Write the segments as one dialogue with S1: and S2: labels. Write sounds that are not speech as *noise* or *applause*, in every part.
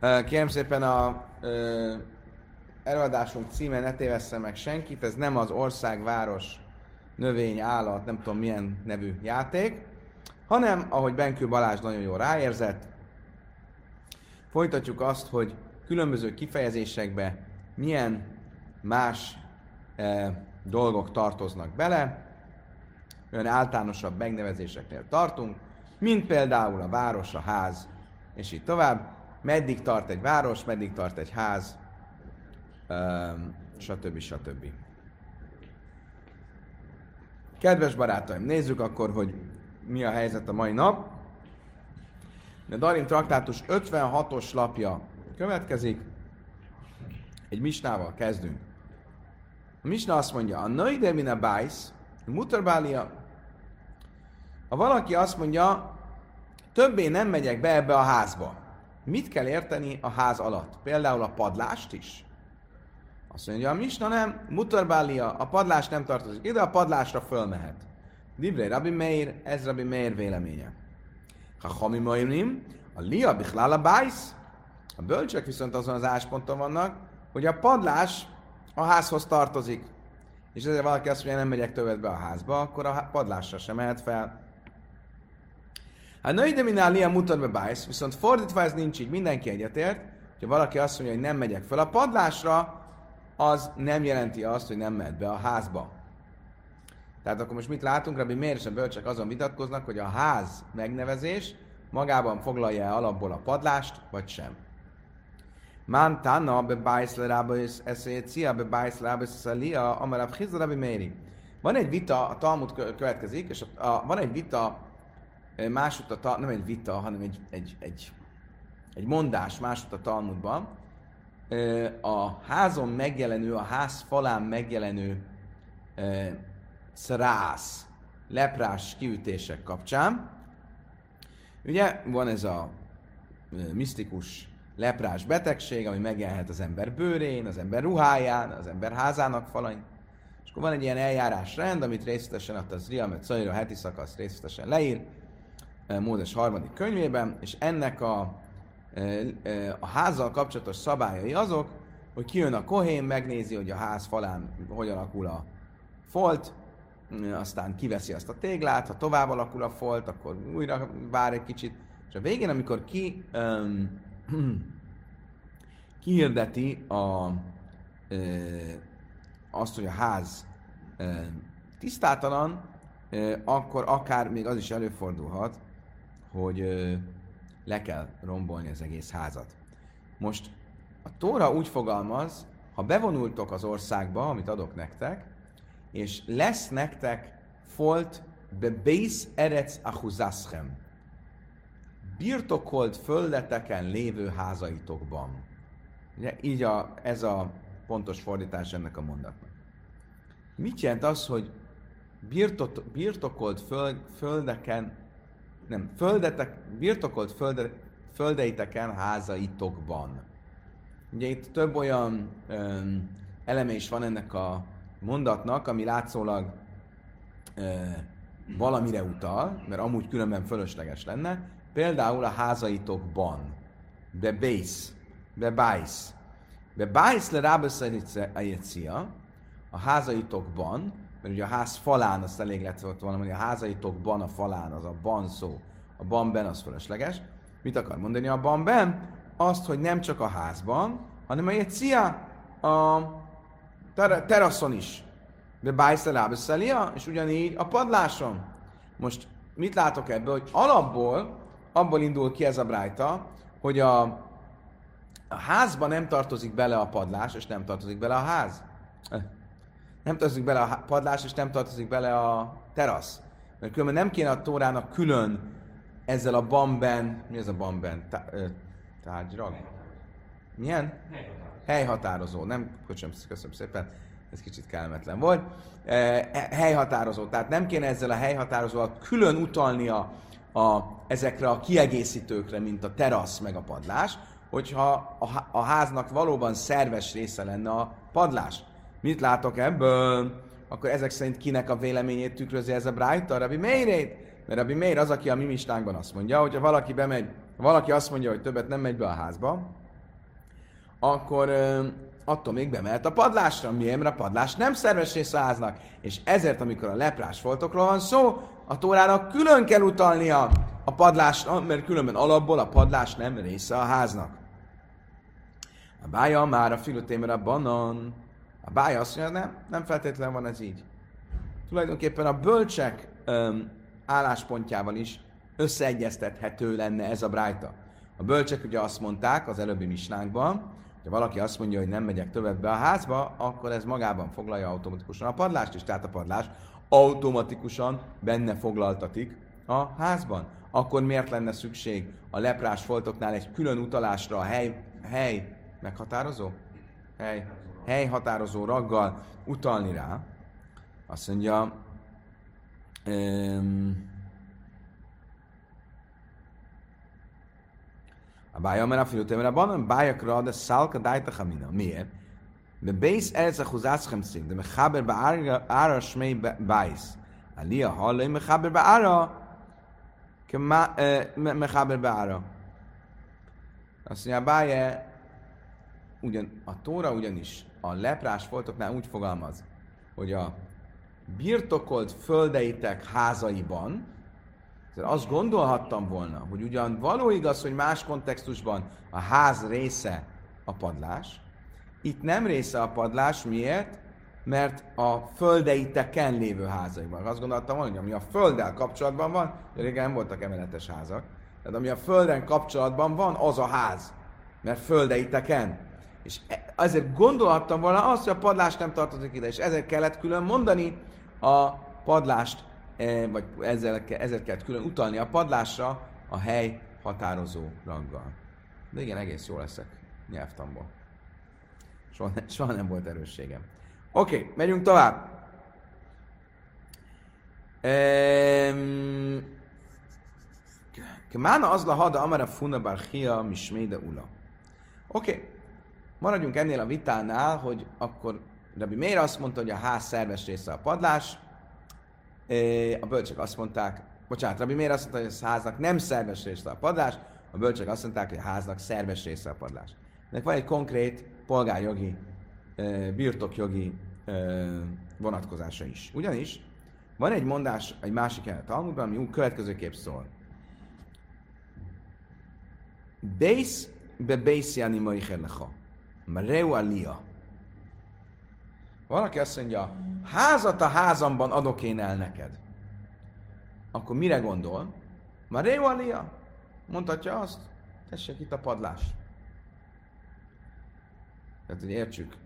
S1: Kérem szépen a ö, előadásunk címe ne tévessze meg senkit, ez nem az ország, város, növény, állat, nem tudom milyen nevű játék, hanem, ahogy Benkő Balázs nagyon jól ráérzett, folytatjuk azt, hogy különböző kifejezésekbe milyen más e, dolgok tartoznak bele, olyan általánosabb megnevezéseknél tartunk, mint például a város, a ház, és így tovább. Meddig tart egy város, meddig tart egy ház, stb. stb. Kedves barátaim, nézzük akkor, hogy mi a helyzet a mai nap. A Darim traktátus 56-os lapja következik. Egy misnával kezdünk. A misna azt mondja, a nöjde min a bájsz, mutarbália. Ha valaki azt mondja, többé nem megyek be ebbe a házba. Mit kell érteni a ház alatt? Például a padlást is? Azt mondja, a misna nem, mutarbália, a padlás nem tartozik ide, a padlásra fölmehet. Divrei Rabbi Meir, ez Rabbi Meir véleménye. Ha Hami Moirim, a Lia Bichlala Bájsz, a bölcsek viszont azon az ásponton vannak, hogy a padlás a házhoz tartozik. És ezért valaki azt mondja, nem megyek többet be a házba, akkor a padlásra sem mehet fel. Hát női de minál mutatbe bájsz, viszont fordítva ez nincs így, mindenki egyetért, hogyha valaki azt mondja, hogy nem megyek fel a padlásra, az nem jelenti azt, hogy nem mehet be a házba. Tehát akkor most mit látunk? Rabbi miért a bölcsek azon vitatkoznak, hogy a ház megnevezés magában foglalja alapból a padlást, vagy sem. Man tana be bájszle rába eszécia, be bájszle rába eszécia, amarabb hizda Rabbi Méri. Van egy vita, a Talmud következik, és a, a, van egy vita, másút a, nem egy vita, hanem egy, egy, egy, egy mondás másút a Talmudban, a házon megjelenő, a ház falán megjelenő szrász, leprás kiütések kapcsán. Ugye van ez a misztikus leprás betegség, ami megjelenhet az ember bőrén, az ember ruháján, az ember házának falain. És akkor van egy ilyen eljárásrend, amit részletesen a az Riamet Szajra heti szakasz részletesen leír, Mózes harmadik könyvében, és ennek a, a házzal kapcsolatos szabályai azok, hogy kijön a kohén, megnézi, hogy a ház falán hogy alakul a folt, aztán kiveszi azt a téglát, ha tovább alakul a folt, akkor újra vár egy kicsit, és a végén, amikor ki um, *clears throat* kihirdeti a, ö, azt, hogy a ház ö, tisztátalan, ö, akkor akár még az is előfordulhat, hogy le kell rombolni az egész házat. Most a Tóra úgy fogalmaz, ha bevonultok az országba, amit adok nektek, és lesz nektek folt be base erec achuzaschem. Birtokolt földeteken lévő házaitokban. Ugye, így a, ez a pontos fordítás ennek a mondatnak. Mit jelent az, hogy birtot, birtokolt föld, földeken, nem, földetek, birtokolt földe, földeiteken, házaitokban. Ugye itt több olyan öm, eleme is van ennek a mondatnak, ami látszólag e, valamire utal, mert amúgy különben fölösleges lenne, például a házaitokban, be base, be bájsz. Be bájsz le rábeszedícia, a házaitokban, mert ugye a ház falán azt elég lett volna mondani, a házaitokban a falán, az a ban szó, a banben az fölösleges. Mit akar mondani a banben? Azt, hogy nem csak a házban, hanem a cia a ter- teraszon is. De bájszelábeszelia, és ugyanígy a padláson. Most mit látok ebből, hogy alapból, abból indul ki ez a brájta, hogy a, a házba nem tartozik bele a padlás, és nem tartozik bele a ház. Nem tartozik bele a padlás, és nem tartozik bele a terasz. Mert különben nem kéne a tórának külön ezzel a bamben, mi ez a bamben? Tárgyrag? Milyen? helyhatározó, nem, köszönöm, köszönöm szépen, ez kicsit kellemetlen volt, e, helyhatározó, tehát nem kéne ezzel a helyhatározóval külön utalnia a, ezekre a kiegészítőkre, mint a terasz meg a padlás, hogyha a, a háznak valóban szerves része lenne a padlás. Mit látok ebből? Akkor ezek szerint kinek a véleményét tükrözi ez a Bright? A Rabbi Meirét? Mert Rabbi Meir az, aki a mi mistánkban azt mondja, hogyha valaki bemegy, valaki azt mondja, hogy többet nem megy be a házba, akkor attól még bemehet a padlásra. Miért? Mert a padlás nem szerves része a háznak. És ezért, amikor a leprás foltokról van szó, a tórának külön kell utalnia a padlásra, mert különben alapból a padlás nem része a háznak. A bája már a filutémre a banan. A bája azt mondja, nem, nem feltétlenül van ez így. Tulajdonképpen a bölcsek öm, álláspontjával is összeegyeztethető lenne ez a brájta. A bölcsek ugye azt mondták az előbbi misnánkban, ha valaki azt mondja, hogy nem megyek többet be a házba, akkor ez magában foglalja automatikusan a padlást is, tehát a padlás automatikusan benne foglaltatik a házban. Akkor miért lenne szükség a leprás foltoknál egy külön utalásra a hely, hely meghatározó? Hely, hely határozó raggal utalni rá? Azt mondja, um, a bája, mert a filutém, a banan, bájakra, de szálka dájta hamina. Miért? De bész ez a húzászkem szín, de mechaber beára smé bájsz. Alia hallé mechaber beára, mechaber beára. Azt mondja, a bája, ugyan, a tóra ugyanis a leprás foltoknál úgy fogalmaz, hogy a birtokolt földeitek házaiban, azt gondolhattam volna, hogy ugyan való igaz, hogy más kontextusban a ház része a padlás, itt nem része a padlás, miért? Mert a földeiteken lévő házaiban. Azt gondoltam volna, hogy ami a földdel kapcsolatban van, régen nem voltak emeletes házak, tehát ami a földen kapcsolatban van, az a ház. Mert földeiteken. És ezért gondolhattam volna azt, hogy a padlás nem tartozik ide, és ezért kellett külön mondani a padlást, e, vagy ezzel, ezért kellett külön utalni a padlásra a hely határozó ranggal. De igen, egész jól leszek nyelvtamból. Soha, soha nem volt erősségem. Oké, okay, megyünk tovább. Mána az la hada amara funa bar hia misméde ula. Oké. Maradjunk ennél a vitánál, hogy akkor Rabbi Meir azt mondta, hogy a ház szerves része a padlás, a bölcsek azt mondták, bocsánat, Rabbi Meir azt mondta, hogy a háznak nem szerves része a padlás, a bölcsek azt mondták, hogy a háznak szerves része a padlás. Ennek van egy konkrét polgárjogi, birtokjogi vonatkozása is. Ugyanis van egy mondás egy másik el Talmudban, ami úgy következőképp szól. Bész be bész jani moichelecha. Mareu alia. Valaki azt mondja, házat a házamban adok én el neked. Akkor mire gondol? Mareu alia. Mondhatja azt, tessék itt a padlás. Tehát, hogy értsük,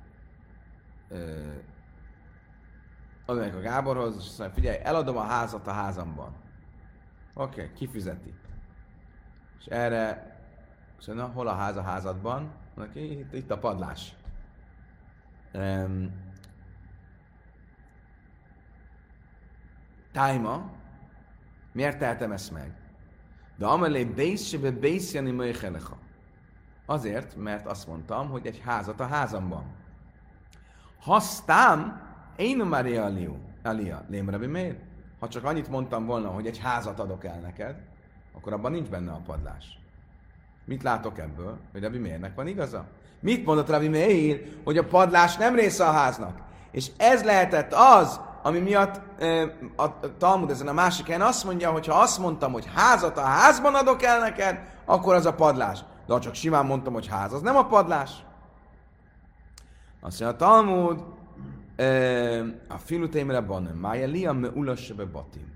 S1: oda a Gáborhoz, és azt mondja, figyelj, eladom a házat a házamban. Oké, okay, kifizeti. És erre, na, hol a ház a házadban? Mondja, itt, itt a padlás. Um, Tájma, miért tehetem ezt meg? De amelé bész se be bész jani Azért, mert azt mondtam, hogy egy házat a házamban. Hasztám, én Maria Aliu, Alia, Lémrebi miért? Ha csak annyit mondtam volna, hogy egy házat adok el neked, akkor abban nincs benne a padlás. Mit látok ebből? Hogy Rabbi Meirnek van igaza? Mit mondott Rabbi Meir? Hogy a padlás nem része a háznak. És ez lehetett az, ami miatt a Talmud ezen a másik helyen azt mondja, hogy ha azt mondtam, hogy házat a házban adok el neked, akkor az a padlás. De ha csak simán mondtam, hogy ház, az nem a padlás. Azt mondja a Talmud, a filutémre van, mája liam me ulassebe batim.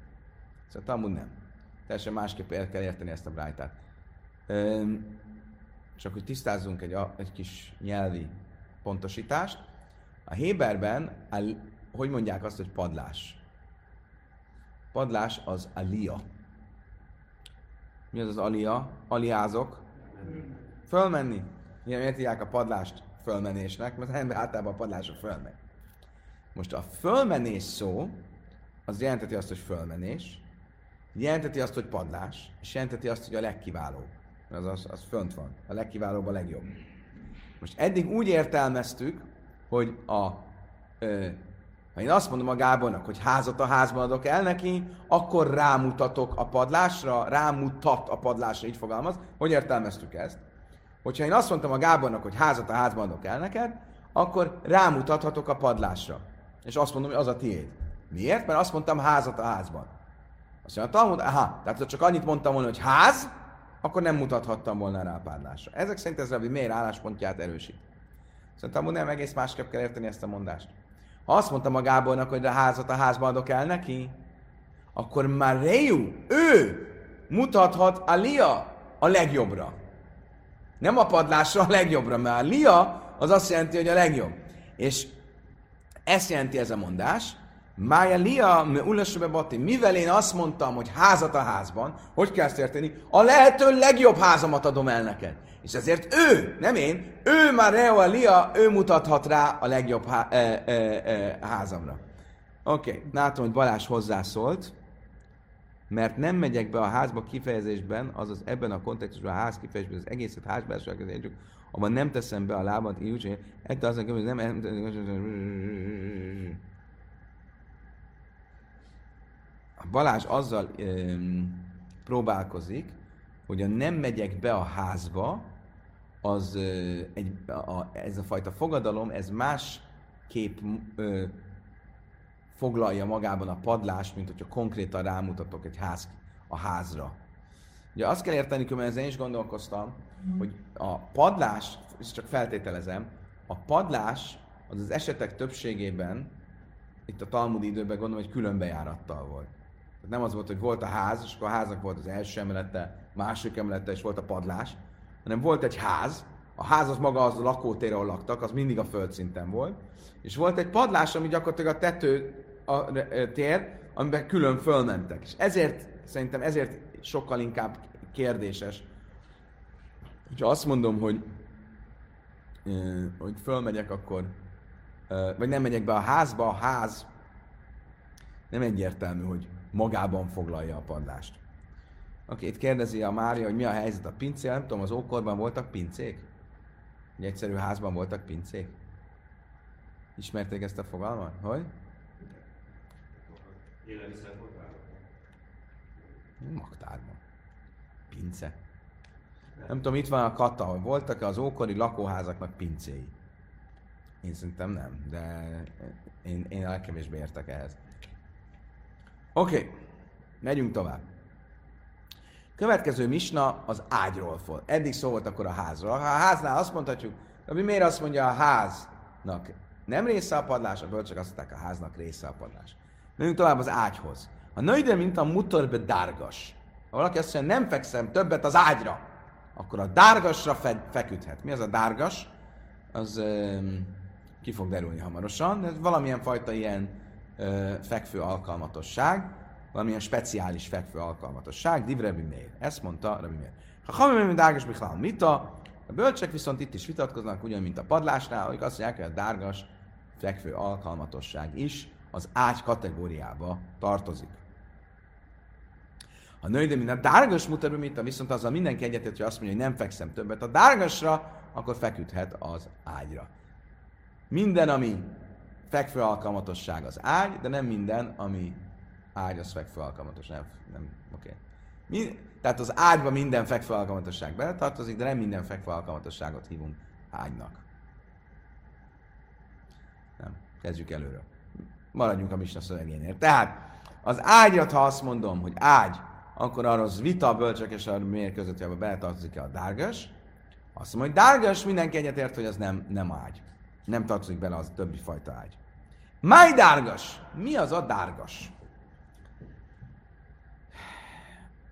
S1: Szóval a Talmud nem. Teljesen másképp el kell érteni ezt a brájtát. Csak hogy tisztázzunk egy, egy kis nyelvi pontosítást. A Héberben, hogy mondják azt, hogy padlás? Padlás az alia. Mi az az alia? Aliázok. Fölmenni. Miért hívják a padlást fölmenésnek? Mert ember általában a padlásra fölmegy. Most a fölmenés szó, az jelenteti azt, hogy fölmenés, jelenteti azt, hogy padlás, és jelenteti azt, hogy a legkiválóbb. Az, az, az fönt van. A legkiválóbb, a legjobb. Most eddig úgy értelmeztük, hogy a, ö, ha én azt mondom a Gábornak, hogy házat a házban adok el neki, akkor rámutatok a padlásra, rámutat a padlásra, így fogalmaz. Hogy értelmeztük ezt? Hogyha én azt mondtam a Gábornak, hogy házat a házban adok el neked, akkor rámutathatok a padlásra. És azt mondom, hogy az a tiéd. Miért? Mert azt mondtam házat a házban. Azt mondja, a Talmud, aha, tehát csak annyit mondtam volna, hogy ház, akkor nem mutathattam volna rá a padlásra. Ezek szerint ez Rabbi miért álláspontját erősít. Szerintem szóval nem egész másképp kell érteni ezt a mondást. Ha azt mondta a Gábornak, hogy a házat a házban adok el neki, akkor már Réjú, ő mutathat a Lia a legjobbra. Nem a padlásra, a legjobbra, mert a Lia az azt jelenti, hogy a legjobb. És ezt jelenti ez a mondás, Mája lia me ulasbe bati. Mivel én azt mondtam, hogy házat a házban, hogy kell ezt érteni? A lehető legjobb házamat adom el neked. És ezért ő, nem én, ő már Reo Lia, ő mutathat rá a legjobb há- e, e, e, házamra. Oké, okay. látom, hogy Balázs hozzászólt, mert nem megyek be a házba kifejezésben, azaz ebben a kontextusban a ház kifejezésben, az egészet házba csak abban nem teszem be a lábat, így, hogy ettől azon hogy nem... A Balázs azzal um, próbálkozik, hogy a nem megyek be a házba, az uh, egy, a, ez a fajta fogadalom, ez más kép uh, foglalja magában a padlást, mint hogyha konkrétan rámutatok egy ház, a házra. Ugye azt kell érteni, ezzel én is gondolkoztam, hogy a padlás, és csak feltételezem, a padlás az az esetek többségében, itt a Talmud időben gondolom, hogy külön bejárattal volt. Tehát nem az volt, hogy volt a ház, és akkor a háznak volt az első emelete, második emelete, és volt a padlás, hanem volt egy ház, a ház az maga az a lakótér, ahol laktak, az mindig a földszinten volt, és volt egy padlás, ami gyakorlatilag a tető a tér, amiben külön fölmentek. És ezért, szerintem ezért sokkal inkább kérdéses. Ha azt mondom, hogy, hogy fölmegyek, akkor, vagy nem megyek be a házba, a ház nem egyértelmű, hogy magában foglalja a padlást. Oké, itt kérdezi a Mária, hogy mi a helyzet a pincél. Nem tudom, az ókorban voltak pincék? Egy egyszerű házban voltak pincék? Ismerték ezt a fogalmat? Hogy? Élelmiszer Magtárban. Pince. Nem tudom, itt van a kata, hogy voltak-e az ókori lakóházaknak pincéi. Én szerintem nem, de én, én a legkevésbé értek ehhez. Oké, okay. megyünk tovább. Következő misna az ágyról fog. Eddig szó volt akkor a házról. Ha a háznál azt mondhatjuk, ami miért azt mondja a háznak nem része a padlás, a bölcsök azt mondták a háznak része a padlás. Menjünk tovább az ágyhoz. A nőide, mint a mutorbe dárgas. Ha valaki azt mondja, nem fekszem többet az ágyra, akkor a dárgasra fe- feküdhet. Mi az a dárgas? Az um, ki fog derülni hamarosan, ez valamilyen fajta ilyen fekvő alkalmatosság, valamilyen speciális fekvő alkalmatosság, div Rebbi Meir. Ezt mondta Rebbi Meir. Ha hamim, dárgas Bichlál mita, a bölcsek viszont itt is vitatkoznak, ugyan, mint a padlásnál, hogy azt mondják, hogy a dárgas fekvő alkalmatosság is az ágy kategóriába tartozik. A női, de mint a dárgas mutató, viszont azzal mindenki egyetett, hogy azt mondja, hogy nem fekszem többet a dárgasra, akkor feküdhet az ágyra. Minden, ami fekvő alkalmatosság az ágy, de nem minden, ami ágy, az fekvő alkalmatos. Nem, nem oké. Okay. tehát az ágyban minden fekvő alkalmatosság beletartozik, de nem minden fekvő alkalmatosságot hívunk ágynak. Nem. Kezdjük előről. Maradjunk a Misna szövegénél. Tehát az ágyat, ha azt mondom, hogy ágy, akkor arra az vita a bölcsök és a miért között, hogy beletartozik-e a dárgas. Azt mondom, hogy dárgas, mindenki egyetért, hogy az nem, nem ágy. Nem tartozik bele az többi fajta ágy. Máj dárgas! Mi az a dárgas?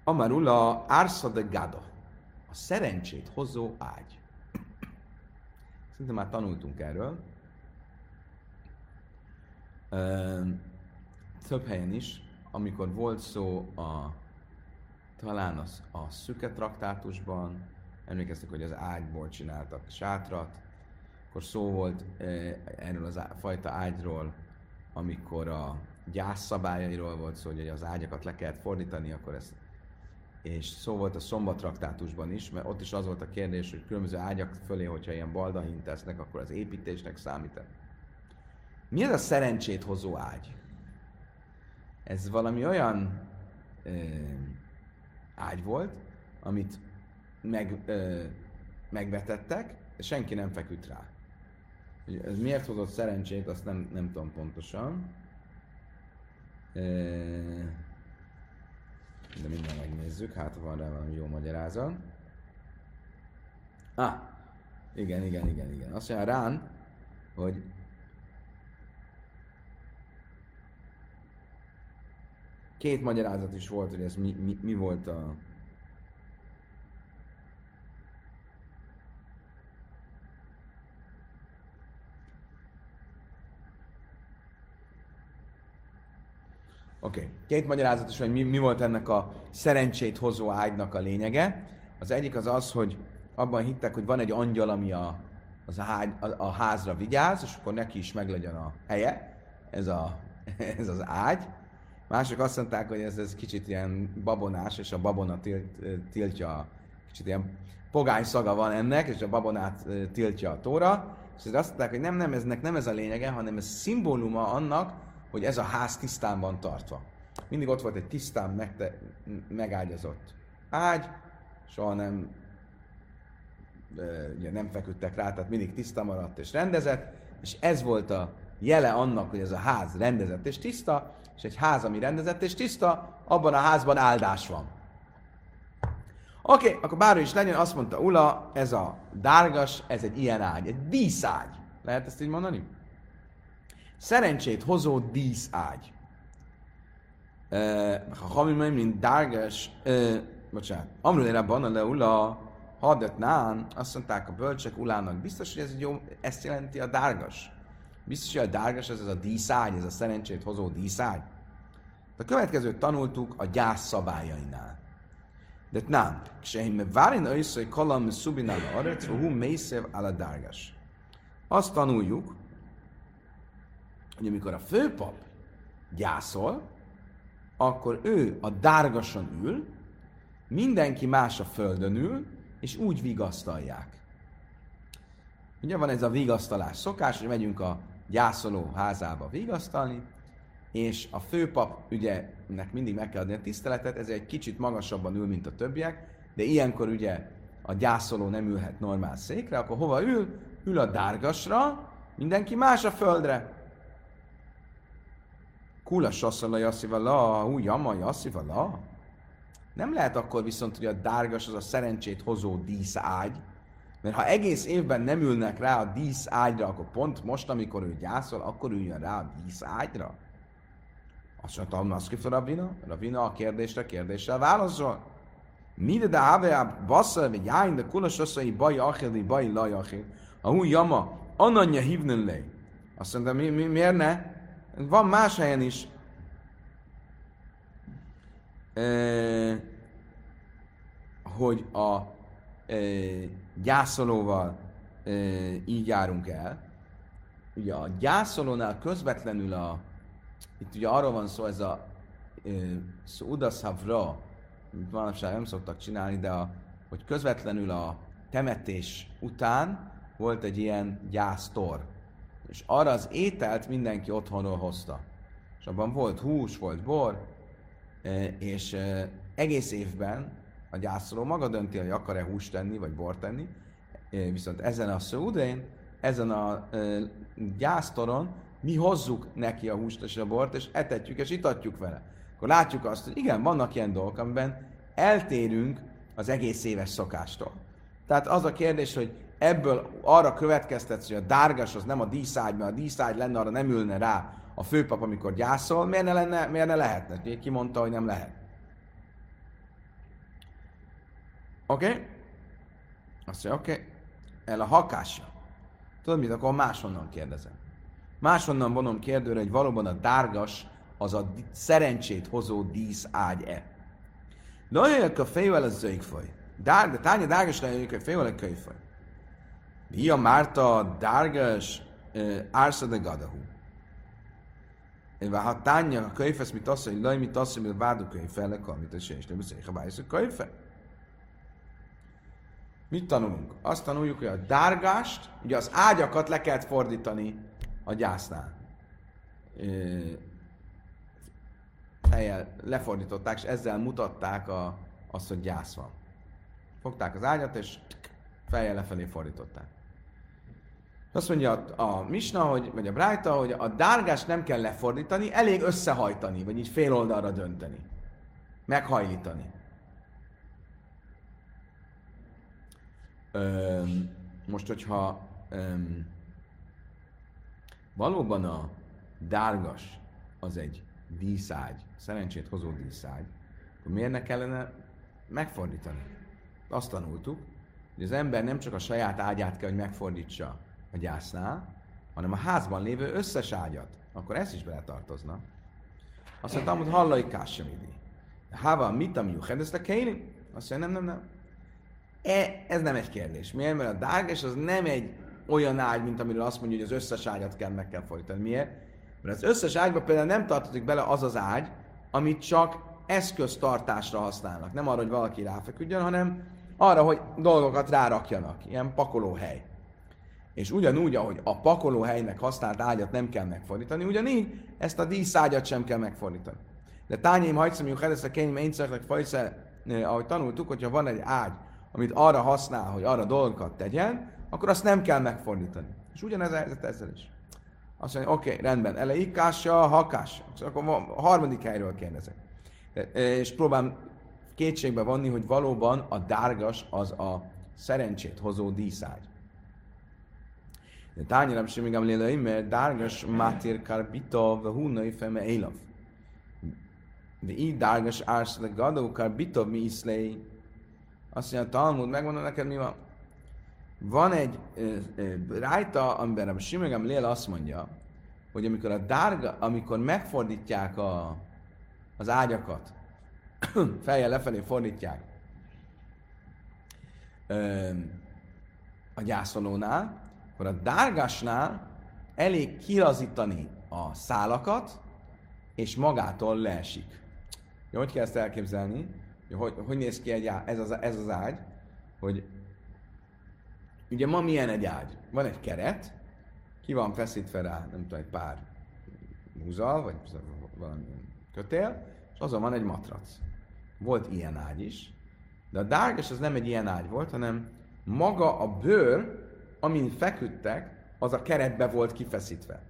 S1: Amarula Arsa de Gada. A szerencsét hozó ágy. Szerintem már tanultunk erről. Több helyen is, amikor volt szó a talán az, a szüke traktátusban, emlékeztek, hogy az ágyból csináltak sátrat, akkor szó volt e, erről az fajta ágyról, amikor a gyászszabályairól volt szó, hogy az ágyakat le kellett fordítani, akkor ezt és szó volt a szombatraktátusban is, mert ott is az volt a kérdés, hogy különböző ágyak fölé, hogyha ilyen baldahint tesznek, akkor az építésnek számít. Mi ez a szerencsét hozó ágy? Ez valami olyan ágy volt, amit meg ö, megvetettek, de senki nem feküdt rá. Ez miért hozott szerencsét, azt nem, nem tudom pontosan. De minden megnézzük, hát van rá valami jó magyarázat. Ah, igen, igen, igen, igen. Azt mondja rán, hogy két magyarázat is volt, hogy ez mi, mi, mi volt a, Oké. Okay. Két magyarázat is, hogy mi, mi volt ennek a szerencsét hozó ágynak a lényege. Az egyik az az, hogy abban hittek, hogy van egy angyal, ami a, az ágy, a, a házra vigyáz, és akkor neki is meglegyen a helye, ez, a, *laughs* ez az ágy. Mások azt mondták, hogy ez, ez kicsit ilyen babonás, és a babona tilt, tiltja, kicsit ilyen pogány szaga van ennek, és a babonát tiltja a tóra. És azt mondták, hogy nem, nem, eznek nem ez a lényege, hanem ez szimbóluma annak, hogy ez a ház tisztán van tartva. Mindig ott volt egy tisztán megte, megágyazott ágy, soha nem, ugye nem feküdtek rá, tehát mindig tiszta maradt és rendezett, és ez volt a jele annak, hogy ez a ház rendezett és tiszta, és egy ház, ami rendezett és tiszta, abban a házban áldás van. Oké, okay, akkor bárhogy is legyen, azt mondta Ula, ez a dárgas, ez egy ilyen ágy, egy díszágy. Lehet ezt így mondani? Szerencsét hozó díszágy. Ha hamim mint dárgás, bocsánat, amrulére banna leula, hadet nán, azt mondták a bölcsek ulának, biztos, hogy ez jó, ezt jelenti a dárgas. Biztos, hogy a dárgas ez, ez a díszágy, ez a szerencsét hozó díszágy. A következőt tanultuk a gyász szabályainál. De nem. Sehime várin össze kalam szubinál arec, hú mészev ala dárgas. Azt tanuljuk, hogy amikor a főpap gyászol, akkor ő a dárgason ül, mindenki más a földön ül, és úgy vigasztalják. Ugye van ez a vigasztalás szokás, hogy megyünk a gyászoló házába vigasztalni, és a főpap, ugye, nek mindig meg kell adni a tiszteletet, ez egy kicsit magasabban ül, mint a többiek, de ilyenkor ugye a gyászoló nem ülhet normál székre, akkor hova ül? Ül a dárgasra, mindenki más a földre. Kula sasszala jasszivala, hú, jama jasszivala. Nem lehet akkor viszont, hogy a dárgas az a szerencsét hozó díszágy, mert ha egész évben nem ülnek rá a díszágyra, akkor pont most, amikor ő gyászol, akkor üljön rá a díszágyra. Azt mondta, azt a Ravina. Ravina a kérdésre kérdéssel válaszol. Mide de have bassza, vagy jáin, de kulas asszai baj achili, baj laj achil. A hú jama, ananya hívnen le. Azt mondta, mi, mi, miért ne? Van más helyen is. Hogy a e, gyászolóval így járunk el. Ugye a gyászolónál közvetlenül a itt ugye arról van szó, ez a Udaszavra, amit manapság nem szoktak csinálni, de a, hogy közvetlenül a temetés után volt egy ilyen gyásztor. És arra az ételt mindenki otthonról hozta. És abban volt hús, volt bor, és egész évben a gyászoló maga dönti, hogy akar-e húst tenni, vagy bort tenni, viszont ezen a szúdén, ezen a gyásztoron mi hozzuk neki a húst és a bort, és etetjük és itatjuk vele. Akkor látjuk azt, hogy igen, vannak ilyen dolgok, amiben eltérünk az egész éves szokástól. Tehát az a kérdés, hogy ebből arra következtetsz, hogy a dárgas az nem a díszágy, mert a díszágy lenne, arra nem ülne rá a főpap, amikor gyászol, miért ne, lenne, miért ne lehetne? Ki mondta, hogy nem lehet? Oké? Okay? Azt mondja, oké. Okay. El a hakásja. Tudod mit, akkor máshonnan kérdezem. Máshonnan vonom kérdőre, hogy valóban a dárgas az a szerencsét hozó dísz ágy-e. Lajjak a fejvel a zöjkfaj. Dár, de tánya dárgas lejjak a fejvel a kölyfaj. Via Márta dárgas ársa de gadahu. Ha tánya a kölyfesz, mit azt laj, mit azt váduk kölyfel, le amit a sés, nem beszél, ha bájsz a kölyfe. Mit tanulunk? Azt tanuljuk, hogy a dárgást, ugye az ágyakat le kellett fordítani a gyásznál. Helyel lefordították, és ezzel mutatták a, azt, hogy gyász van. Fogták az ágyat, és fejjel lefelé fordították. Azt mondja a, a Misna, hogy, vagy a Brájta, hogy a dárgást nem kell lefordítani, elég összehajtani, vagy így fél oldalra dönteni. Meghajlítani. Öm, most, hogyha öm, valóban a dárgas az egy díszágy, szerencsét hozó díszágy, akkor miért ne kellene megfordítani? Azt tanultuk, hogy az ember nem csak a saját ágyát kell, hogy megfordítsa a gyásznál, hanem a házban lévő összes ágyat. Akkor ez is beletartozna. Azt mondta, hogy hallai kássamidi. Háva, mit a miuched, ezt a kéni? Azt mondja, nem, nem, nem. E, ez nem egy kérdés. Miért? Mert a dárgás az nem egy olyan ágy, mint amiről azt mondja, hogy az összes ágyat kell meg kell fordítani. Miért? Mert az összes ágyban például nem tartozik bele az az ágy, amit csak eszköztartásra használnak. Nem arra, hogy valaki ráfeküdjön, hanem arra, hogy dolgokat rárakjanak. Ilyen pakolóhely. És ugyanúgy, ahogy a pakolóhelynek használt ágyat nem kell megfordítani, ugyanígy ezt a díszágyat sem kell megfordítani. De tányém hajtszom, hogy ez a kenyim én fajszer, ahogy tanultuk, hogyha van egy ágy, amit arra használ, hogy arra dolgokat tegyen, akkor azt nem kell megfordítani. És ugyanez a helyzet ezzel is. Azt mondja, oké, okay, rendben, ele ikása, hakása. Akkor a harmadik helyről kérdezek. És próbálom kétségbe vonni, hogy valóban a dárgas az a szerencsét hozó díszágy. De tányira sem még emlélei, mert dárgas mátér karbita, ve húnai feme élav. De így dárgas ársz, de gadó karbita mi iszlei. Azt mondja, a Talmud, megmondom neked, mi van. Van egy rájta, amiben a Simegem Lél azt mondja, hogy amikor a dárga, amikor megfordítják a, az ágyakat, *coughs* fejjel lefelé fordítják a gyászolónál, akkor a dárgásnál elég kilazítani a szálakat, és magától leesik. Jó, hogy kell ezt elképzelni? Hogy, hogy néz ki egy ágy, ez, az, ez az ágy? Hogy ugye ma milyen egy ágy? Van egy keret, ki van feszítve rá, nem tudom, egy pár húzal, vagy valami kötél, és azon van egy matrac. Volt ilyen ágy is, de a dárgás az nem egy ilyen ágy volt, hanem maga a bőr, amin feküdtek, az a keretbe volt kifeszítve.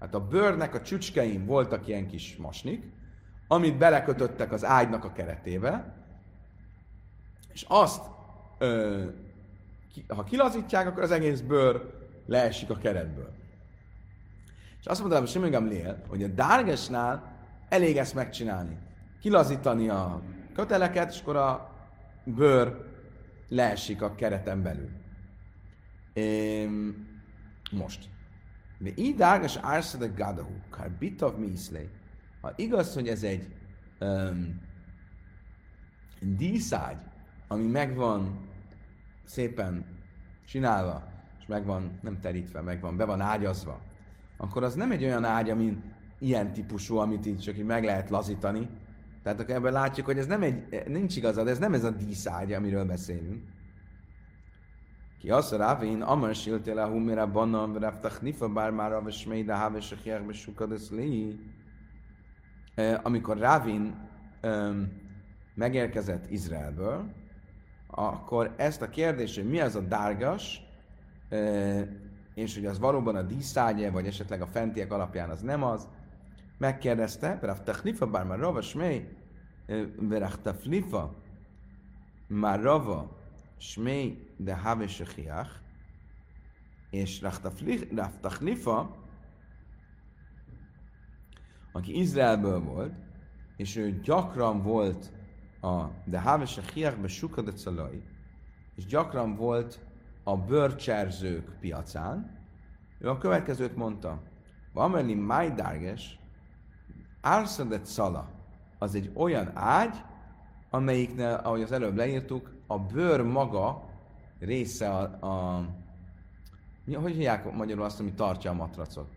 S1: Hát a bőrnek a csücskeim voltak ilyen kis masnik, amit belekötöttek az ágynak a keretébe, és azt, ö, ki, ha kilazítják, akkor az egész bőr leesik a keretből. És azt mondtam, hogy Simon Lél, hogy a dárgesnál elég ezt megcsinálni. Kilazítani a köteleket, és akkor a bőr leesik a kereten belül. Most. De így dárgas árszad a gadahu, kár bitav miszlej. Ha igaz, hogy ez egy um, díszágy, ami megvan szépen csinálva, és megvan nem terítve, megvan, be van ágyazva, akkor az nem egy olyan ágy, ami ilyen típusú, amit így csak így meg lehet lazítani. Tehát akkor ebben látjuk, hogy ez nem egy, nincs igazad, ez nem ez a díszágy, amiről beszélünk. Ki azt a Rávin, Amar siltél a humira bannan, raftach nifa bár már a vesmei, de háves a hiákbe sukadesz Amikor Rávin megérkezett Izraelből, akkor ezt a kérdést, hogy mi az a dárgas, és hogy az valóban a díszágye, vagy esetleg a fentiek alapján az nem az, megkérdezte, Raftach nifa bár már rava smei, Raftach már rava de have shechiach, és Raftachlifa, aki Izraelből volt, és ő gyakran volt a de have shechiach be suka de calai, és gyakran volt a bőrcserzők piacán, ő a következőt mondta, Vameli Majdárges, Árszadet Szala, az egy olyan ágy, amelyiknél, ahogy az előbb leírtuk, a bőr maga része a, a mi, hogy hívják magyarul azt, ami tartja a matracot?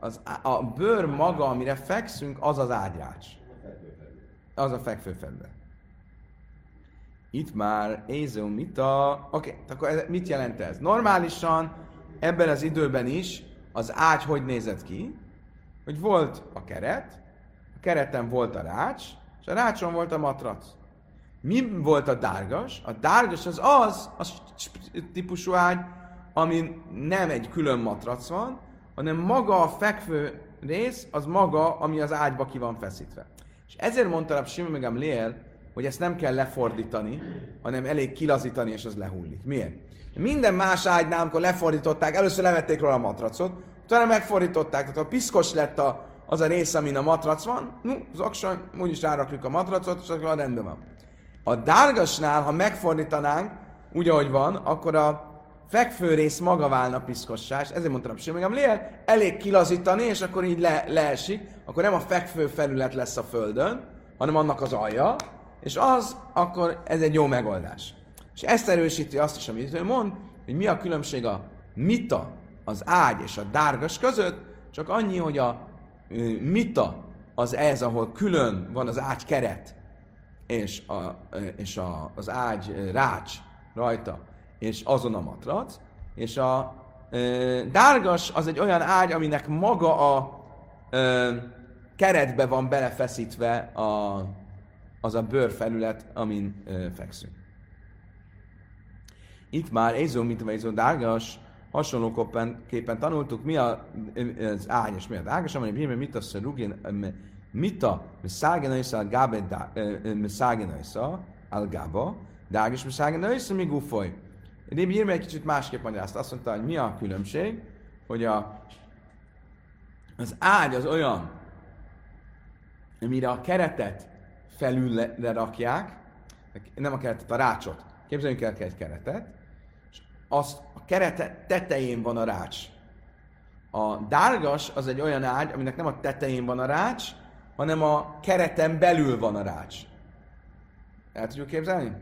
S1: Az, a bőr maga, amire fekszünk, az az ágyrács. Az a fekvőfedve. Itt már Ézó Mita... Oké, okay, akkor ez, mit jelent ez? Normálisan ebben az időben is az ágy hogy nézett ki? Hogy volt a keret, a kereten volt a rács, és a rácson volt a matrac. Mi volt a dárgas? A dárgas az az, az típusú ágy, amin nem egy külön matrac van, hanem maga a fekvő rész, az maga, ami az ágyba ki van feszítve. És ezért mondta a Simon meg Léel, hogy ezt nem kell lefordítani, hanem elég kilazítani, és az lehullik. Miért? Minden más ágynál, amikor lefordították, először levették róla a matracot, utána megfordították, tehát a piszkos lett a, az a rész, amin a matrac van, no, az aksan, úgyis rárakjuk a matracot, és akkor rendben van. A dárgasnál, ha megfordítanánk, úgy, ahogy van, akkor a fekvő rész maga válna piszkossá, és ezért mondtam, hogy lél, elég kilazítani, és akkor így le, leesik, akkor nem a fekvő felület lesz a földön, hanem annak az alja, és az, akkor ez egy jó megoldás. És ezt erősíti azt is, amit ő mond, hogy mi a különbség a mita, az ágy és a dárgas között, csak annyi, hogy a mita az ez, ahol külön van az ágy keret, és, a, és a, az ágy rács rajta, és azon a matrac, és a ö, dárgas az egy olyan ágy, aminek maga a ö, keretbe van belefeszítve a, az a bőrfelület, amin ö, fekszünk. Itt már Ézó, mint a dárgas, hasonlóképpen tanultuk, mi a, az ágy és mi a dárgas, amely bírme mit a szarugin, mit a miszágenaisza al gábe miszágenaisza al gába, dárgas miszágenaisza mi gufoly. Rébi Írme egy kicsit másképp magyarázta. Azt mondta, hogy mi a különbség, hogy a, az ágy az olyan, amire a keretet felül rakják, nem a keretet, a rácsot. Képzeljünk el egy keretet, és az, a kerete tetején van a rács. A dárgas az egy olyan ágy, aminek nem a tetején van a rács, hanem a kereten belül van a rács. El tudjuk képzelni?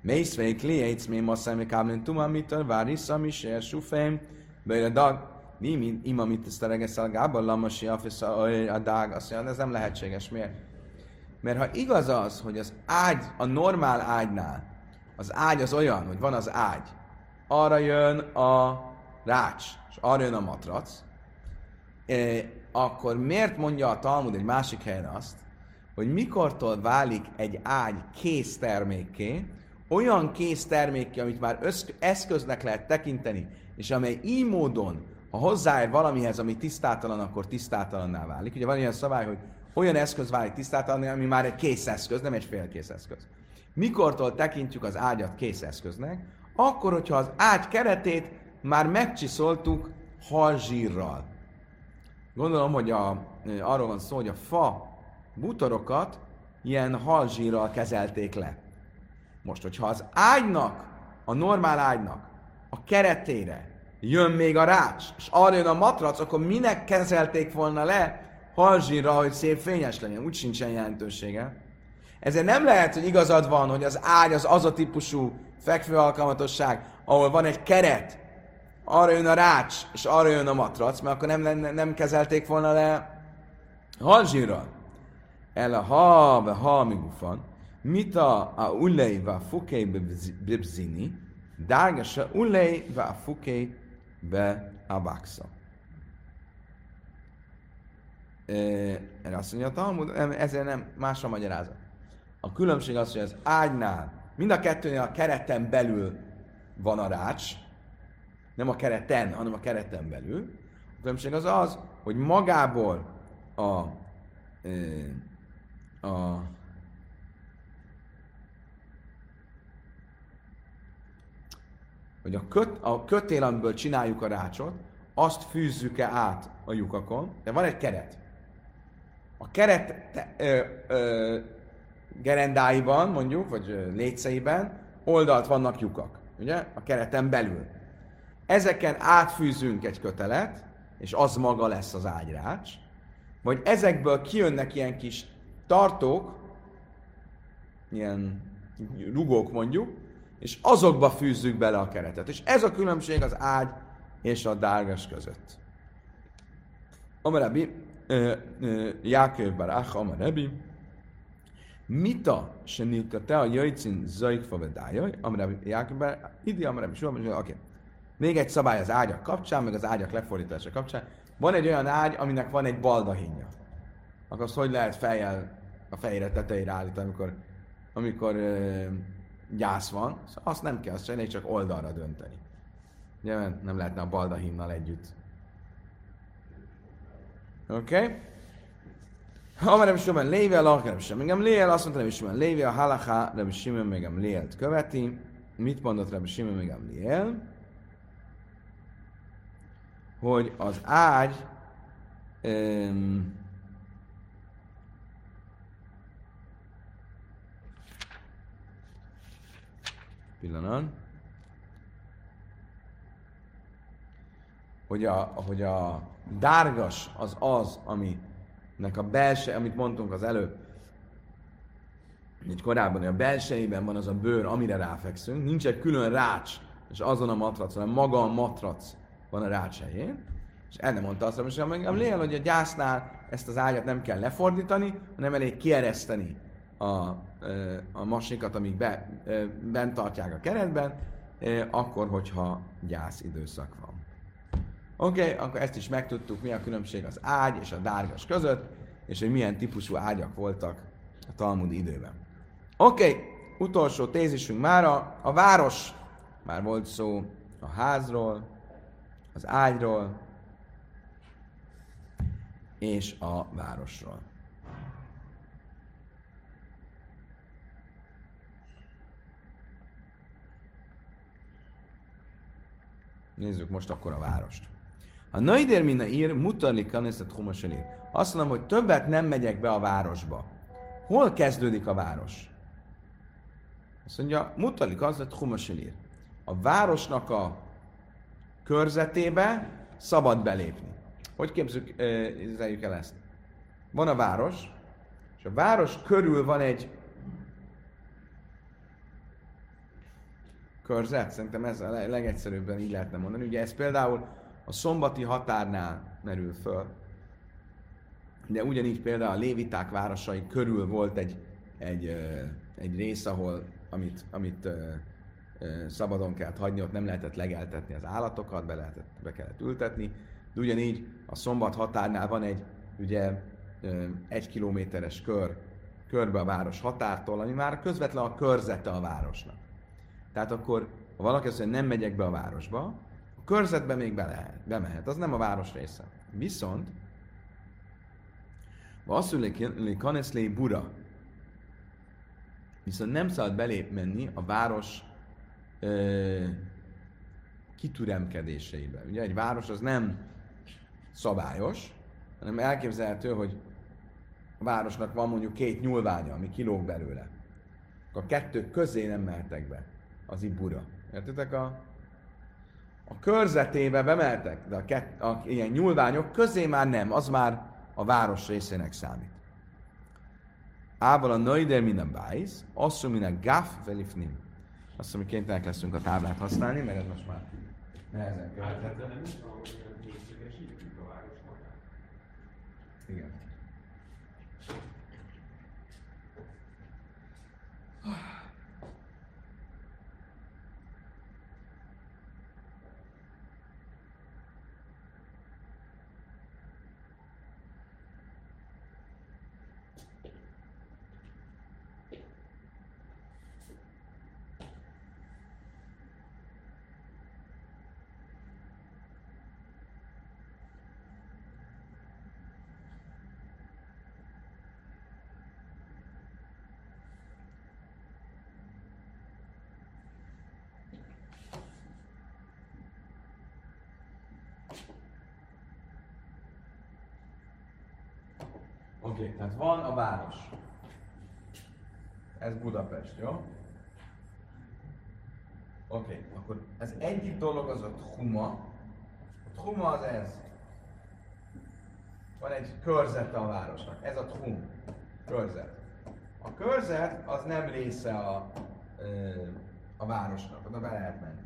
S1: Mészvei kliétsz, mi ma szemé káblin tuma, mit a várissza, mi se sufém, bőle dag, mi, mi, ima, mit ezt a regeszel gába, lamasi, afisza, a dág, azt mondja, ez nem lehetséges. Miért? Mert ha igaz az, hogy az ágy, a normál ágynál, az ágy az olyan, hogy van az ágy, arra jön a rács, és arra jön a matrac, eh, akkor miért mondja a Talmud egy másik helyen azt, hogy mikortól válik egy ágy kész termékké, olyan kész termékké, amit már eszköznek lehet tekinteni, és amely így módon, ha hozzáér valamihez, ami tisztátalan, akkor tisztátalanná válik. Ugye van ilyen szabály, hogy olyan eszköz válik tisztátalanná, ami már egy kész eszköz, nem egy félkész eszköz. Mikortól tekintjük az ágyat kész eszköznek? Akkor, hogyha az ágy keretét már megcsiszoltuk halzsírral. Gondolom, hogy a, arról van szó, hogy a fa bútorokat ilyen halzsírral kezelték le. Most, hogyha az ágynak, a normál ágynak a keretére jön még a rács, és arra jön a matrac, akkor minek kezelték volna le halzsírra, hogy szép fényes legyen? Úgy sincsen jelentősége. Ezért nem lehet, hogy igazad van, hogy az ágy az az a típusú fekvő alkalmatosság, ahol van egy keret, arra jön a rács, és arra jön a matrac, mert akkor nem, nem, nem kezelték volna le halzsírral. El a ha, ve ha migufan, mita a ulei va fukei bibzini, dárgasa ulei va fukei be abaksa. Erre azt mondja a Talmud, ezért nem, másra magyarázat. A különbség az, hogy az ágynál, mind a kettőnél a kereten belül van a rács, nem a kereten, hanem a kereten belül. A különbség az az, hogy magából a, a hogy a, köt, a kötél, amiből csináljuk a rácsot, azt fűzzük-e át a lyukakon, de van egy keret. A keret ö, ö, gerendáiban, mondjuk, vagy létszeiben oldalt vannak lyukak, ugye? A kereten belül. Ezeken átfűzünk egy kötelet, és az maga lesz az ágyrács, vagy ezekből kijönnek ilyen kis tartók, ilyen rugók mondjuk, és azokba fűzzük bele a keretet. És ez a különbség az ágy és a dárgas között. Amarebi, Jákőv Barach, Amarebi, Mita se te a jöjcin zajkfa vedájaj, Amarebi Jákőv Barach, idi Amarebi, oké. Még egy szabály az ágyak kapcsán, meg az ágyak lefordítása kapcsán. van egy olyan ágy, aminek van egy baldahinja. Akkor azt hogy lehet fejjel a fejre tetejére állítani, amikor, amikor ö, gyász van? Szóval azt nem kell, azt csinálni, csak oldalra dönteni. Ugye, nem lehetne a baldahinnal együtt. Oké? Is tudom, léve, a nem sem. Engem léel, azt mondta, is tudom, léve, a nem is simon, megem léelt követi. Mit mondott Rabbi Simon, megem léel? Hogy az ágy um, pillanat. Hogy a, hogy a dárgas az az, aminek a belső, amit mondtunk az előbb, így korábban, hogy a belsejében van az a bőr, amire ráfekszünk, nincs egy külön rács, és azon a matrac, hanem maga a matrac van a rács helyén. És erre mondta azt, hogy engem lél, hogy a gyásznál ezt az ágyat nem kell lefordítani, hanem elég kiereszteni a, a masikat, amíg be, bent tartják a keretben, akkor, hogyha gyász időszak van. Oké, okay, akkor ezt is megtudtuk, mi a különbség az ágy és a dárgas között, és hogy milyen típusú ágyak voltak a Talmud időben. Oké, okay, utolsó tézisünk mára, a város. Már volt szó a házról, az ágyról, és a városról. Nézzük most akkor a várost. A Naider Mina ír, mutarli kanészet humoselér. Azt mondom, hogy többet nem megyek be a városba. Hol kezdődik a város? Azt mondja, mutalik az, hogy humoselér. A városnak a körzetébe szabad belépni. Hogy eh, el ezt? Van a város, és a város körül van egy körzet, szerintem ez a legegyszerűbben így lehetne mondani. Ugye ez például a szombati határnál merül föl, de ugyanígy például a léviták városai körül volt egy, egy, egy rész, ahol, amit, amit szabadon kellett hagyni, ott nem lehetett legeltetni az állatokat, be, lehetett, be kellett ültetni, de ugyanígy a szombat határnál van egy ugye egy kilométeres kör körbe a város határtól, ami már közvetlen a körzete a városnak. Tehát akkor, ha valaki azt mondja, nem megyek be a városba, körzetbe még be lehet, bemehet, az nem a város része. Viszont, Vasszuli kaneszlé bura, viszont nem szabad belép menni a város ö, kitüremkedéseibe. Ugye egy város az nem szabályos, hanem elképzelhető, hogy a városnak van mondjuk két nyúlványa, ami kilóg belőle. A kettő közé nem mehetek be az ibura. Értitek? A, a körzetébe bemeltek, de a, kett, a ilyen nyúlványok közé már nem, az már a város részének számít. Ával a noider minden bájsz, asszum minden gaf velifnim. Azt mondom, hogy kénytelenek leszünk a táblát használni, mert ez most már nehezen követhető. Igen. Oké, okay, tehát van a város. Ez Budapest, jó? Oké, okay, akkor ez egyik dolog az a Tchuma. A Tchuma az ez. Van egy körzete a városnak. Ez a Tchum. Körzet. A körzet az nem része a, a városnak, oda be lehet menni.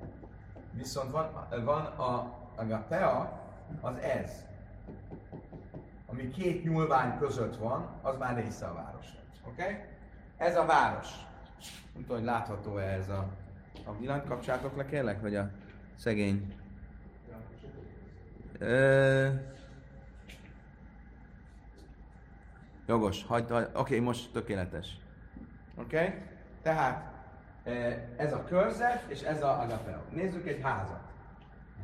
S1: Viszont van, van a, a agapea, az ez. Ami két nyúlvány között van, az már része a városnak. Oké? Okay? Ez a város. Nem tudom, hogy látható-e ez a... A villanyt kapcsátok le, kérlek, vagy a szegény... Ö... Jogos, hagyd, hagy, oké, okay, most tökéletes. Oké? Okay? Tehát ez a körzet, és ez a agapeo. Nézzük egy házat.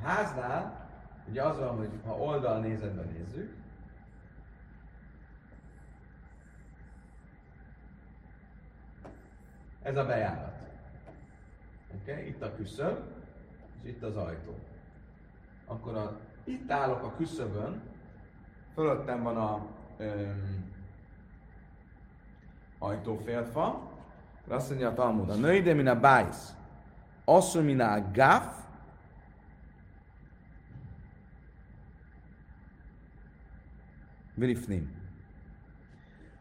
S1: A háznál, ugye az van, hogy ha oldalnézetben nézzük, ez a bejárat. Okay? Itt a küszöb, és itt az ajtó. Akkor a, itt állok a küszöbön, fölöttem van a öm, ajtófélfa, azt mondja a Talmud, a női de min a bájsz, asszony min a gáf, Vilifnim.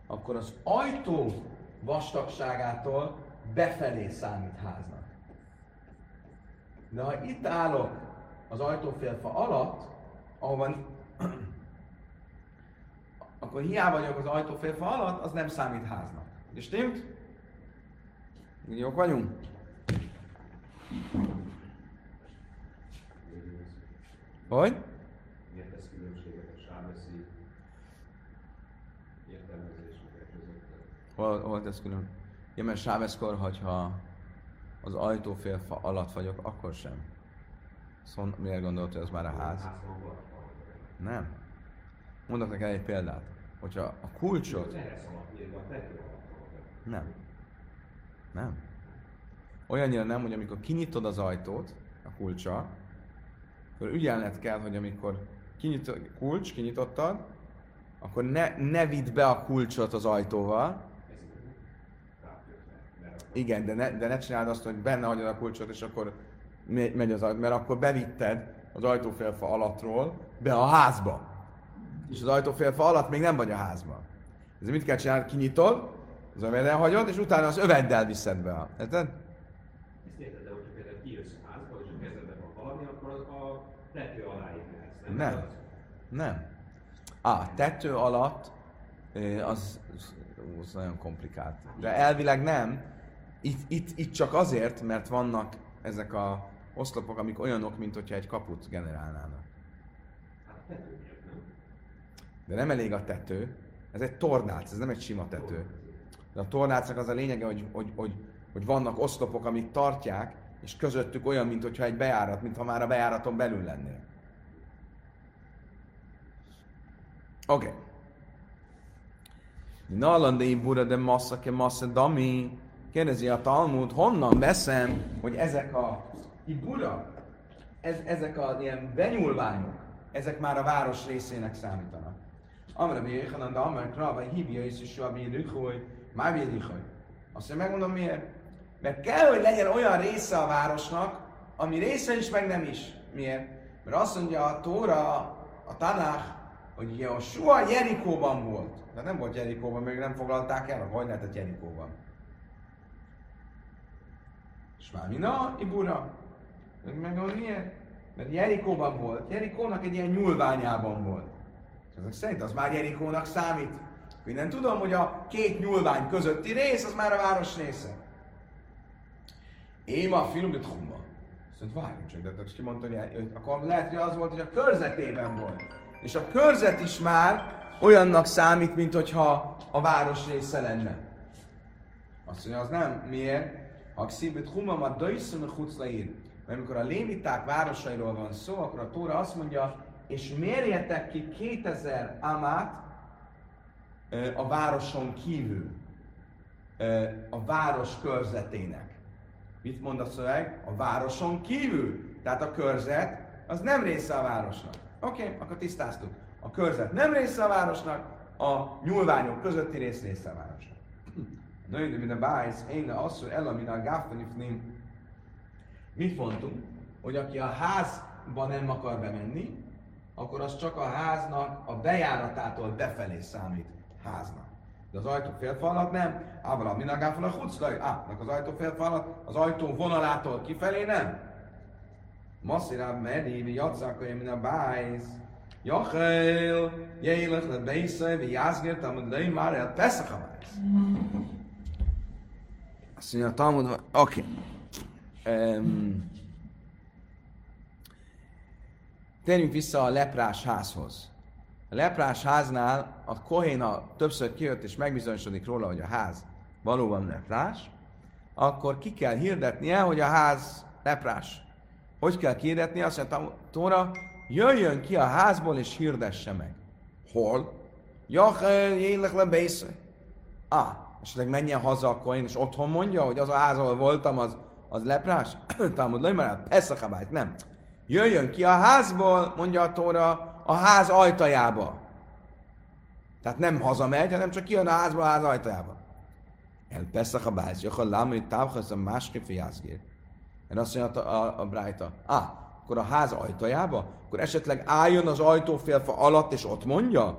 S1: Akkor az ajtó vastagságától befelé számít háznak. De ha itt állok az ajtófélfa alatt, ahol van, *clears throat* akkor hiába vagyok az ajtófélfa alatt, az nem számít háznak. És stimmt? Jók vagyunk? Hogy?
S2: Miért tesz különbséget a sáveszi értelmezéseket között?
S1: Hol, hol tesz külön? Ja, mert sáveszkor, hogyha az ajtófélfa alatt vagyok, akkor sem. Szóval miért gondolod, hogy az már a ház? Nem. Mondok neked egy példát. Hogyha a kulcsot... Nem. Nem. Olyannyira nem, hogy amikor kinyitod az ajtót, a kulcsa, akkor ügyelned kell, hogy amikor kinyitod, kulcs, kinyitottad, akkor ne, ne vidd be a kulcsot az ajtóval. Igen, de ne, de ne csináld azt, hogy benne hagyod a kulcsot, és akkor megy az ajtó, mert akkor bevitted az ajtófélfa alattról be a házba. És az ajtófélfa alatt még nem vagy a házban. Ez mit kell csinálni? Kinyitod, az öveden hagyod, és utána az öveddel viszed be. a- Érted?
S2: Ezt érted, de hogyha például kijössz a házba, és a kezedben van valami, akkor az a tető alá épülhetsz, nem?
S1: Nem. Nem. Á, tető alatt ö, az, az, az nagyon komplikált. De elvileg nem. Itt, itt, itt csak azért, mert vannak ezek a oszlopok, amik olyanok, mint hogyha egy kaput generálnának. De nem elég a tető, ez egy tornác, ez nem egy sima tető. De a tornácnak az a lényege, hogy, hogy, hogy, hogy vannak oszlopok, amik tartják, és közöttük olyan, mint hogyha egy bejárat, mintha már a bejáraton belül lennél. Oké. Okay. Nallandai bura de massza ke massza dami. Kérdezi a Talmud, honnan veszem, hogy ezek a ibura, ez, ezek a ilyen benyúlványok, ezek már a város részének számítanak. Amra bi Yechanan de Amra Krava hívja is is a hogy már hogy. Azt mondja, megmondom miért. Mert kell, hogy legyen olyan része a városnak, ami része is, meg nem is. Miért? Mert azt mondja a Tóra, a Tanach, hogy Joshua Jerikóban volt. De nem volt Jerikóban, még nem foglalták el, hogy lehetett Jerikóban. És már mina, Ibura. Megmondom miért? Mert Jerikóban volt. Jerikónak egy ilyen nyúlványában volt. És ezek szerint az már Jerikónak számít. Minden tudom, hogy a két nyúlvány közötti rész, az már a város része. Éma filmet humma. Mondta, várjunk csak, de te ki mondta, hogy, hogy akkor lehet, hogy az volt, hogy a körzetében volt. És a körzet is már olyannak számít, mint hogyha a város része lenne. Azt mondja, az nem. Miért? Szívét humma, a döjszön a chuclaír. Mert amikor a léviták városairól van szó, akkor a Tóra azt mondja, és mérjetek ki 2000 amát a városon kívül, a város körzetének. Mit mond a szöveg? A városon kívül. Tehát a körzet az nem része a városnak. Oké, okay, akkor tisztáztuk. A körzet nem része a városnak, a nyúlványok közötti rész része a városnak. Női, de minden bájsz, én azt, hogy elamina a gáftanifnim. Mit mondtunk? Hogy aki a házba nem akar bemenni, akkor az csak a háznak a bejáratától befelé számít háznak. De az ajtó félfalat nem. Ával a minagáfal a huclaj. Á, az ajtó félfalat az ajtó vonalától kifelé nem. Masszirá meri, jatszák, hogy a bájsz. Jachel, jélek le bésze, vi jászgért, amud lej már el Pesach a bájsz. Azt mondja a Talmud, oké. Okay. Um, vissza a leprás házhoz. A leprás háznál a kohéna többször kijött és megbizonyosodik róla, hogy a ház valóban leprás, akkor ki kell hirdetnie, hogy a ház leprás. Hogy kell kihirdetni? Azt mondta, Tóra, jöjjön ki a házból és hirdesse meg. Hol? Jach, jélek le bésze. Ah, esetleg menjen haza akkor én, és otthon mondja, hogy az a ház, ahol voltam, az, az leprás? *coughs* Talmud, a kabályt, nem. Jöjjön ki a házból, mondja a Tóra, a ház ajtajába. Tehát nem hazamegy, hanem csak kijön a házból a ház ajtajába. El a jachal lám, hogy távhasz a másképp jászgér. Mert azt mondja a, a, a Brájta, ah, akkor a ház ajtajába? Akkor esetleg álljon az ajtófélfa alatt, és ott mondja?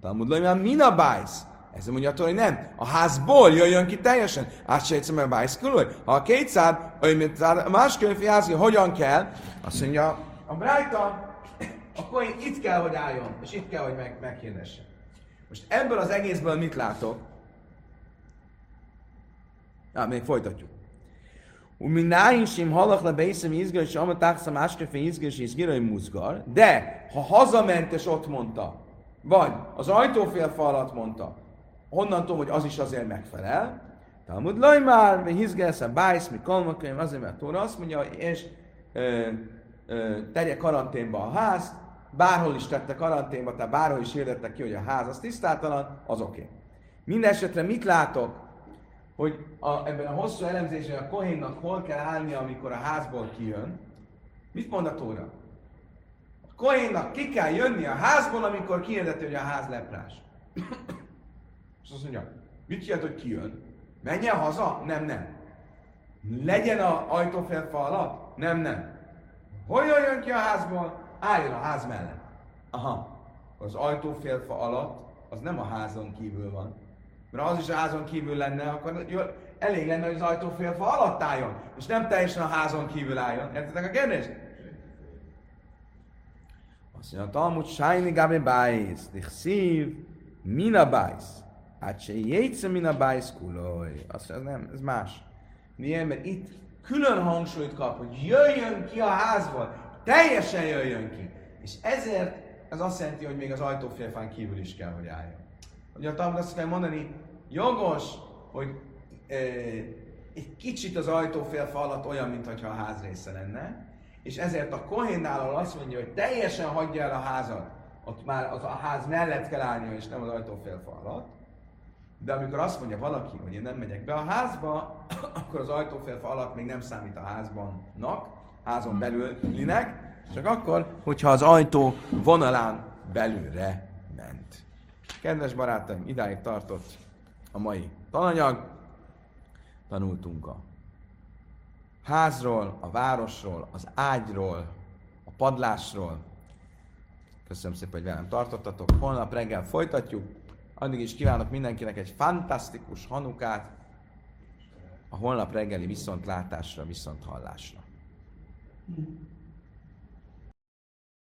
S1: Talmud hogy min a bájsz? Ez mondja hogy nem. A házból jöjjön ki teljesen. Át se egyszer a bájsz külön. Ha a két szád, olyan, mint a másképp jászgér, hogyan kell? Azt mondja, a Brájta, akkor itt kell, hogy álljon, és itt kell, hogy meg, meghirdesse. Most ebből az egészből mit látok? Na, még folytatjuk. Umináin sim halak le beiszem izgar, és amat tákszam áskefe izgar, és izgirai muzgar. De, ha hazament és ott mondta, vagy az ajtófélfa alatt mondta, honnan tudom, hogy az is azért megfelel, Talmud Lajmár, mi hizgelsz bájsz, mi kalmakönyv, azért, mert Tóra azt mondja, és ö, ö, tegye karanténba a ház, bárhol is tette karanténba, tehát bárhol is hirdettek ki, hogy a ház az tisztátalan, az oké. Okay. Mindenesetre mit látok? hogy a, ebben a hosszú elemzésben a kohénnak hol kell állnia, amikor a házból kijön. Mit mond a Tóra? A kohénnak ki kell jönni a házból, amikor kihirdeti, hogy a ház leprás. És azt mondja, mit jelent, hogy kijön? Menjen haza? Nem, nem. Legyen a ajtófélfa alatt? Nem, nem. Hol jön ki a házból? Álljon a ház mellett. Aha. Az ajtófélfa alatt az nem a házon kívül van, mert az is a házon kívül lenne, akkor elég lenne, hogy az ajtófélfa alatt álljon, és nem teljesen a házon kívül álljon. Értitek a kérdést? Azt mondja, a Talmud, Sájni Gabi Bájsz, Dichszív, Mina Bájsz. Hát se jétsze Mina Bájsz kuloj. Azt mondja, nem, ez más. Miért? Mert itt külön hangsúlyt kap, hogy jöjjön ki a házból, teljesen jöjjön ki. És ezért ez azt jelenti, hogy még az ajtófélfán kívül is kell, hogy álljon. Ugye a Talmud azt kell mondani, jogos, hogy e, egy kicsit az ajtófélfa alatt olyan, mintha a ház része lenne, és ezért a Kohénnál azt mondja, hogy teljesen hagyja el a házat, ott már az a ház mellett kell állnia, és nem az ajtófélfa alatt. De amikor azt mondja valaki, hogy én nem megyek be a házba, *coughs* akkor az ajtófélfa alatt még nem számít a házbannak, házon belülinek, csak akkor, hogyha az ajtó vonalán belülre Kedves barátaim, idáig tartott a mai tananyag. Tanultunk a házról, a városról, az ágyról, a padlásról. Köszönöm szépen, hogy velem tartottatok. Holnap reggel folytatjuk. Addig is kívánok mindenkinek egy fantasztikus hanukát. A holnap reggeli viszontlátásra, viszonthallásra. Mm.